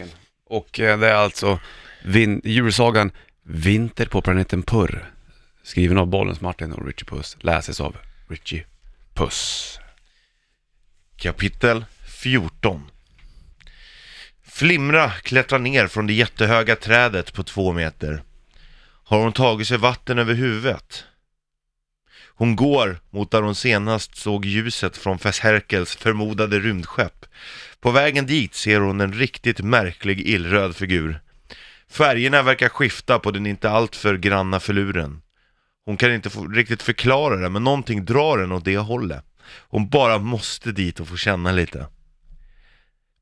musiken. Och eh, det är alltså vin- julsagan Vinter på planeten Purr. Skriven av Bollens Martin och Richie Puss. Läses av Richie Puss. Kapitel 14 Flimra klättrar ner från det jättehöga trädet på två meter. Har hon tagit sig vatten över huvudet? Hon går mot där hon senast såg ljuset från Fesherkels förmodade rymdskepp. På vägen dit ser hon en riktigt märklig illröd figur. Färgerna verkar skifta på den inte alltför granna filuren. Hon kan inte få riktigt förklara det, men någonting drar henne åt det hållet. Hon bara måste dit och få känna lite.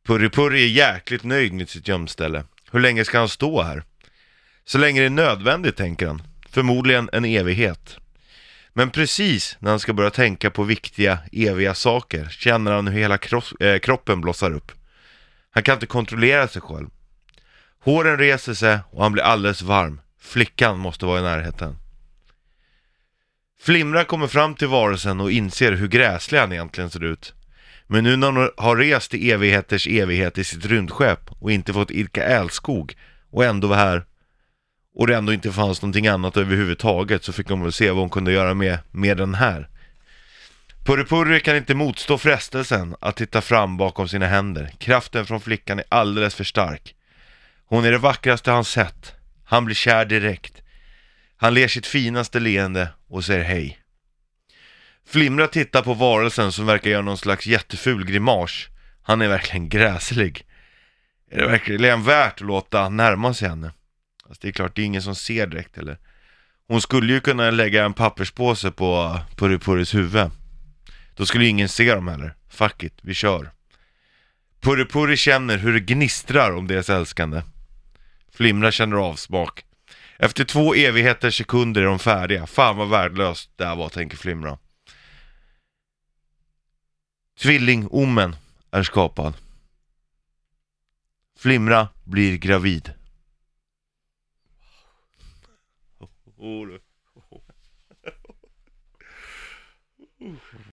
Purri-Purri är jäkligt nöjd med sitt gömställe. Hur länge ska han stå här? Så länge det är nödvändigt, tänker han. Förmodligen en evighet. Men precis när han ska börja tänka på viktiga, eviga saker känner han hur hela kro- eh, kroppen blossar upp. Han kan inte kontrollera sig själv. Håren reser sig och han blir alldeles varm. Flickan måste vara i närheten. Flimra kommer fram till varelsen och inser hur gräslig han egentligen ser ut. Men nu när hon har rest i evigheters evighet i sitt rymdskepp och inte fått idka älskog och ändå var här och det ändå inte fanns någonting annat överhuvudtaget så fick hon väl se vad hon kunde göra med, med den här. Purri-Purri kan inte motstå frestelsen att titta fram bakom sina händer. Kraften från flickan är alldeles för stark. Hon är det vackraste han sett. Han blir kär direkt. Han ler sitt finaste leende och säger hej. Flimra tittar på varelsen som verkar göra någon slags jätteful grimas. Han är verkligen gräslig. Är det verkligen värt att låta närma sig henne? Alltså det är klart, det är ingen som ser direkt eller? Hon skulle ju kunna lägga en papperspåse på Purri-Purris huvud. Då skulle ju ingen se dem heller. Fuck it, vi kör. Purri-Purri känner hur det gnistrar om deras älskande. Flimra känner avsmak. Efter två evigheters sekunder är de färdiga. Fan vad värdelöst det här var, tänker Flimra. Tvilling-Omen är skapad. Flimra blir gravid. oh, le,